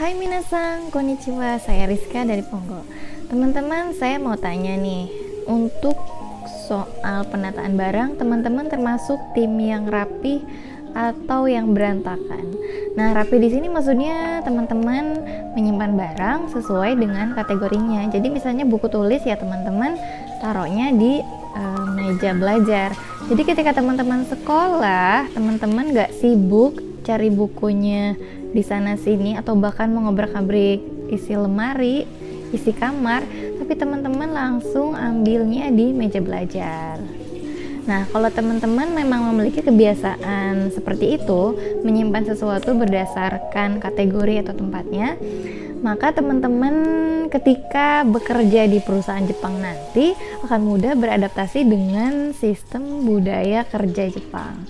Hai minasan, konnichiwa, saya Rizka dari Pongo Teman-teman, saya mau tanya nih. Untuk soal penataan barang, teman-teman termasuk tim yang rapi atau yang berantakan? Nah, rapi di sini maksudnya teman-teman menyimpan barang sesuai dengan kategorinya. Jadi misalnya buku tulis ya teman-teman taruhnya di uh, meja belajar. Jadi ketika teman-teman sekolah teman-teman gak sibuk cari bukunya di sana sini atau bahkan mau ngobrak-abrik isi lemari, isi kamar, tapi teman-teman langsung ambilnya di meja belajar. Nah, kalau teman-teman memang memiliki kebiasaan seperti itu, menyimpan sesuatu berdasarkan kategori atau tempatnya, maka teman-teman ketika bekerja di perusahaan Jepang nanti akan mudah beradaptasi dengan sistem budaya kerja Jepang.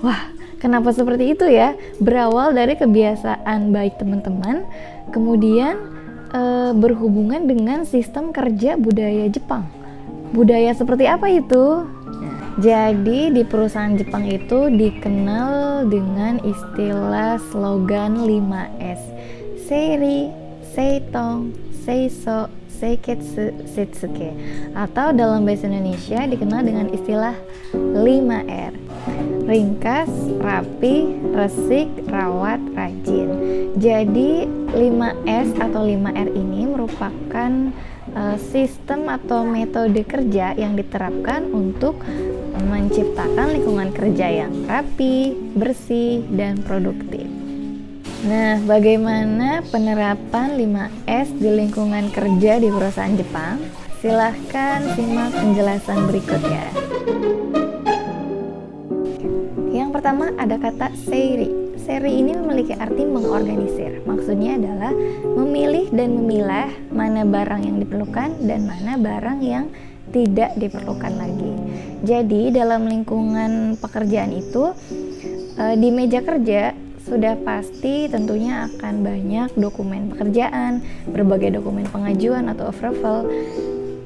Wah, Kenapa seperti itu ya? Berawal dari kebiasaan baik teman-teman, kemudian e, berhubungan dengan sistem kerja budaya Jepang. Budaya seperti apa itu? Jadi di perusahaan Jepang itu dikenal dengan istilah slogan 5S. Seiri, Seitong, Seiso, Seiketsu, Setsuke. Atau dalam bahasa Indonesia dikenal dengan istilah 5R ringkas, rapi, resik, rawat, rajin. Jadi 5S atau 5R ini merupakan uh, sistem atau metode kerja yang diterapkan untuk menciptakan lingkungan kerja yang rapi, bersih, dan produktif. Nah, bagaimana penerapan 5S di lingkungan kerja di perusahaan Jepang? Silahkan simak penjelasan berikutnya pertama ada kata seiri. Seiri ini memiliki arti mengorganisir. Maksudnya adalah memilih dan memilah mana barang yang diperlukan dan mana barang yang tidak diperlukan lagi. Jadi dalam lingkungan pekerjaan itu eh, di meja kerja sudah pasti tentunya akan banyak dokumen pekerjaan, berbagai dokumen pengajuan atau approval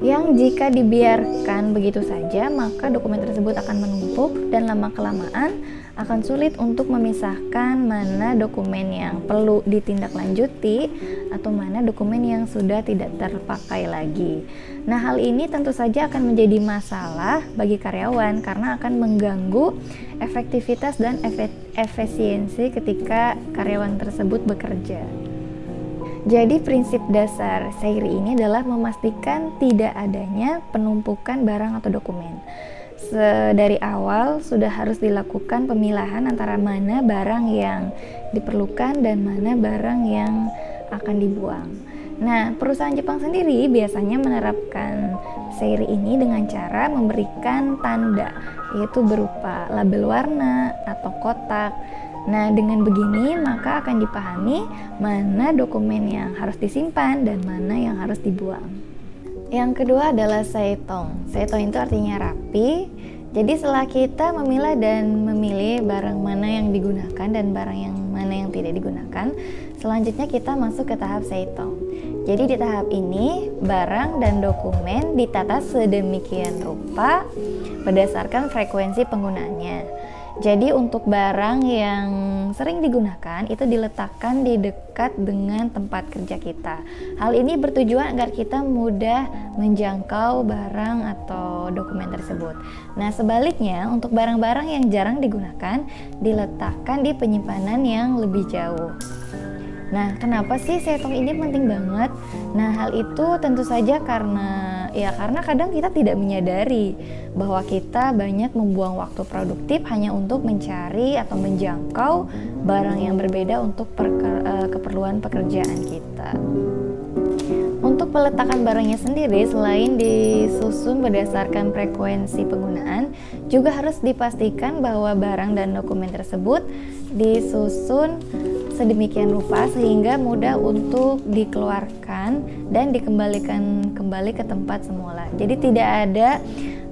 yang jika dibiarkan begitu saja maka dokumen tersebut akan menumpuk dan lama-kelamaan akan sulit untuk memisahkan mana dokumen yang perlu ditindaklanjuti atau mana dokumen yang sudah tidak terpakai lagi. Nah, hal ini tentu saja akan menjadi masalah bagi karyawan karena akan mengganggu efektivitas dan efisiensi ketika karyawan tersebut bekerja. Jadi prinsip dasar Seiri ini adalah memastikan tidak adanya penumpukan barang atau dokumen. Dari awal sudah harus dilakukan pemilahan antara mana barang yang diperlukan dan mana barang yang akan dibuang. Nah, perusahaan Jepang sendiri biasanya menerapkan Seiri ini dengan cara memberikan tanda, yaitu berupa label warna atau kotak Nah, dengan begini maka akan dipahami mana dokumen yang harus disimpan dan mana yang harus dibuang. Yang kedua adalah saitong. Saitong itu artinya rapi. Jadi setelah kita memilah dan memilih barang mana yang digunakan dan barang yang mana yang tidak digunakan, selanjutnya kita masuk ke tahap saitong. Jadi di tahap ini barang dan dokumen ditata sedemikian rupa berdasarkan frekuensi penggunaannya. Jadi untuk barang yang sering digunakan itu diletakkan di dekat dengan tempat kerja kita. Hal ini bertujuan agar kita mudah menjangkau barang atau dokumen tersebut. Nah, sebaliknya untuk barang-barang yang jarang digunakan diletakkan di penyimpanan yang lebih jauh. Nah, kenapa sih setong ini penting banget? Nah, hal itu tentu saja karena ya karena kadang kita tidak menyadari bahwa kita banyak membuang waktu produktif hanya untuk mencari atau menjangkau barang yang berbeda untuk uh, keperluan pekerjaan kita. Untuk peletakan barangnya sendiri, selain disusun berdasarkan frekuensi penggunaan, juga harus dipastikan bahwa barang dan dokumen tersebut disusun sedemikian rupa sehingga mudah untuk dikeluarkan dan dikembalikan kembali ke tempat semula. Jadi tidak ada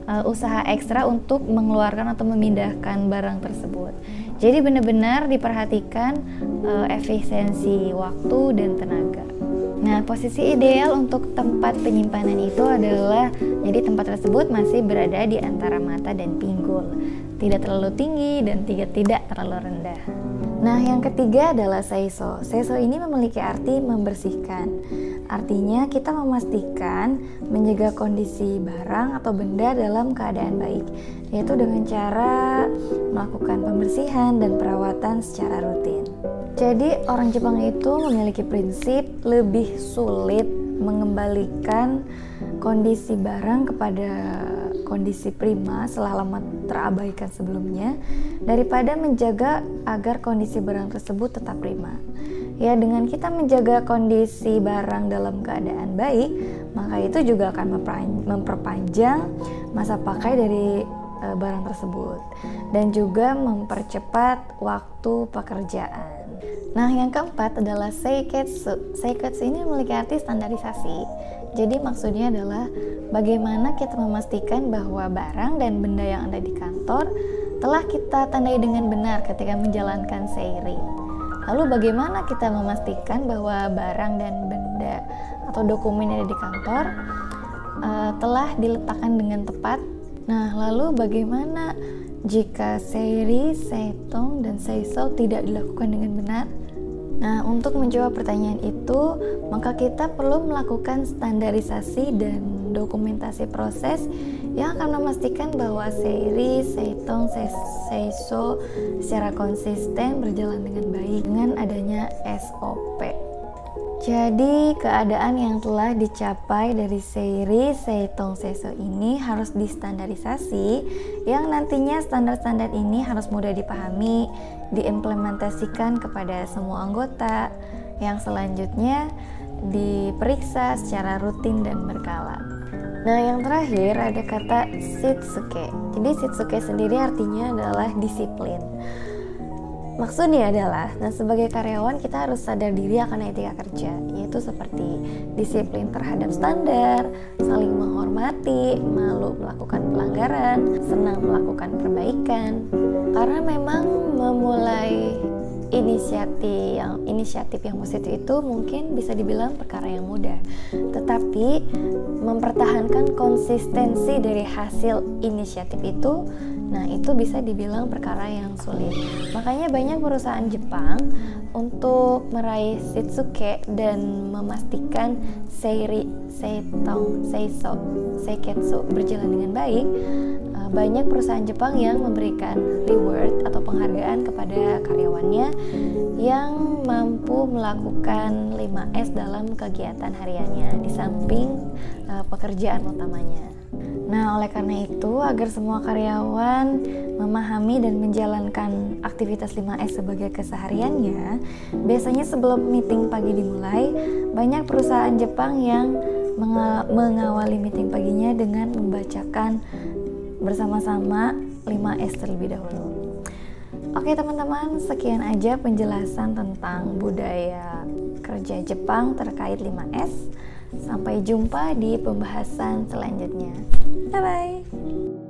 uh, usaha ekstra untuk mengeluarkan atau memindahkan barang tersebut. Jadi benar-benar diperhatikan uh, efisiensi waktu dan tenaga. Nah, posisi ideal untuk tempat penyimpanan itu adalah jadi tempat tersebut masih berada di antara mata dan pinggul, tidak terlalu tinggi dan tidak tidak terlalu rendah. Nah, yang ketiga adalah seiso. Seiso ini memiliki arti membersihkan. Artinya kita memastikan menjaga kondisi barang atau benda dalam keadaan baik, yaitu dengan cara melakukan pembersihan dan perawatan secara rutin. Jadi, orang Jepang itu memiliki prinsip lebih sulit mengembalikan kondisi barang kepada kondisi prima setelah lama terabaikan sebelumnya daripada menjaga agar kondisi barang tersebut tetap prima. Ya, dengan kita menjaga kondisi barang dalam keadaan baik, maka itu juga akan memperpanjang masa pakai dari e, barang tersebut dan juga mempercepat waktu pekerjaan. Nah, yang keempat adalah seiketsu. Seiketsu ini memiliki arti standarisasi. Jadi maksudnya adalah bagaimana kita memastikan bahwa barang dan benda yang ada di kantor telah kita tandai dengan benar ketika menjalankan seiri. Lalu bagaimana kita memastikan bahwa barang dan benda atau dokumen yang ada di kantor uh, telah diletakkan dengan tepat? Nah, lalu bagaimana jika seiri, seitong, dan seiso tidak dilakukan dengan benar? Nah, untuk menjawab pertanyaan itu, maka kita perlu melakukan standarisasi dan dokumentasi proses yang akan memastikan bahwa seri, seitong, seiso secara konsisten berjalan dengan baik dengan adanya SOP. Jadi keadaan yang telah dicapai dari seri Seitong Seso ini harus distandarisasi yang nantinya standar-standar ini harus mudah dipahami, diimplementasikan kepada semua anggota yang selanjutnya diperiksa secara rutin dan berkala. Nah, yang terakhir ada kata Shitsuke. Jadi Shitsuke sendiri artinya adalah disiplin. Maksudnya adalah, nah sebagai karyawan kita harus sadar diri akan etika kerja, yaitu seperti disiplin terhadap standar, saling menghormati, malu melakukan pelanggaran, senang melakukan perbaikan. Karena memang memulai inisiatif yang inisiatif yang positif itu mungkin bisa dibilang perkara yang mudah tetapi mempertahankan konsistensi dari hasil inisiatif itu nah itu bisa dibilang perkara yang sulit. Makanya banyak perusahaan Jepang untuk meraih Shitsuke dan memastikan Seiri, Seitong, Seiso, Seiketsu berjalan dengan baik banyak perusahaan Jepang yang memberikan reward atau penghargaan kepada karyawannya yang mampu melakukan 5S dalam kegiatan hariannya. Di samping uh, pekerjaan utamanya. Nah, oleh karena itu, agar semua karyawan memahami dan menjalankan aktivitas 5S sebagai kesehariannya, biasanya sebelum meeting pagi dimulai, banyak perusahaan Jepang yang mengawali meeting paginya dengan membacakan bersama-sama 5S terlebih dahulu. Oke teman-teman, sekian aja penjelasan tentang budaya kerja Jepang terkait 5S. Sampai jumpa di pembahasan selanjutnya. Bye bye.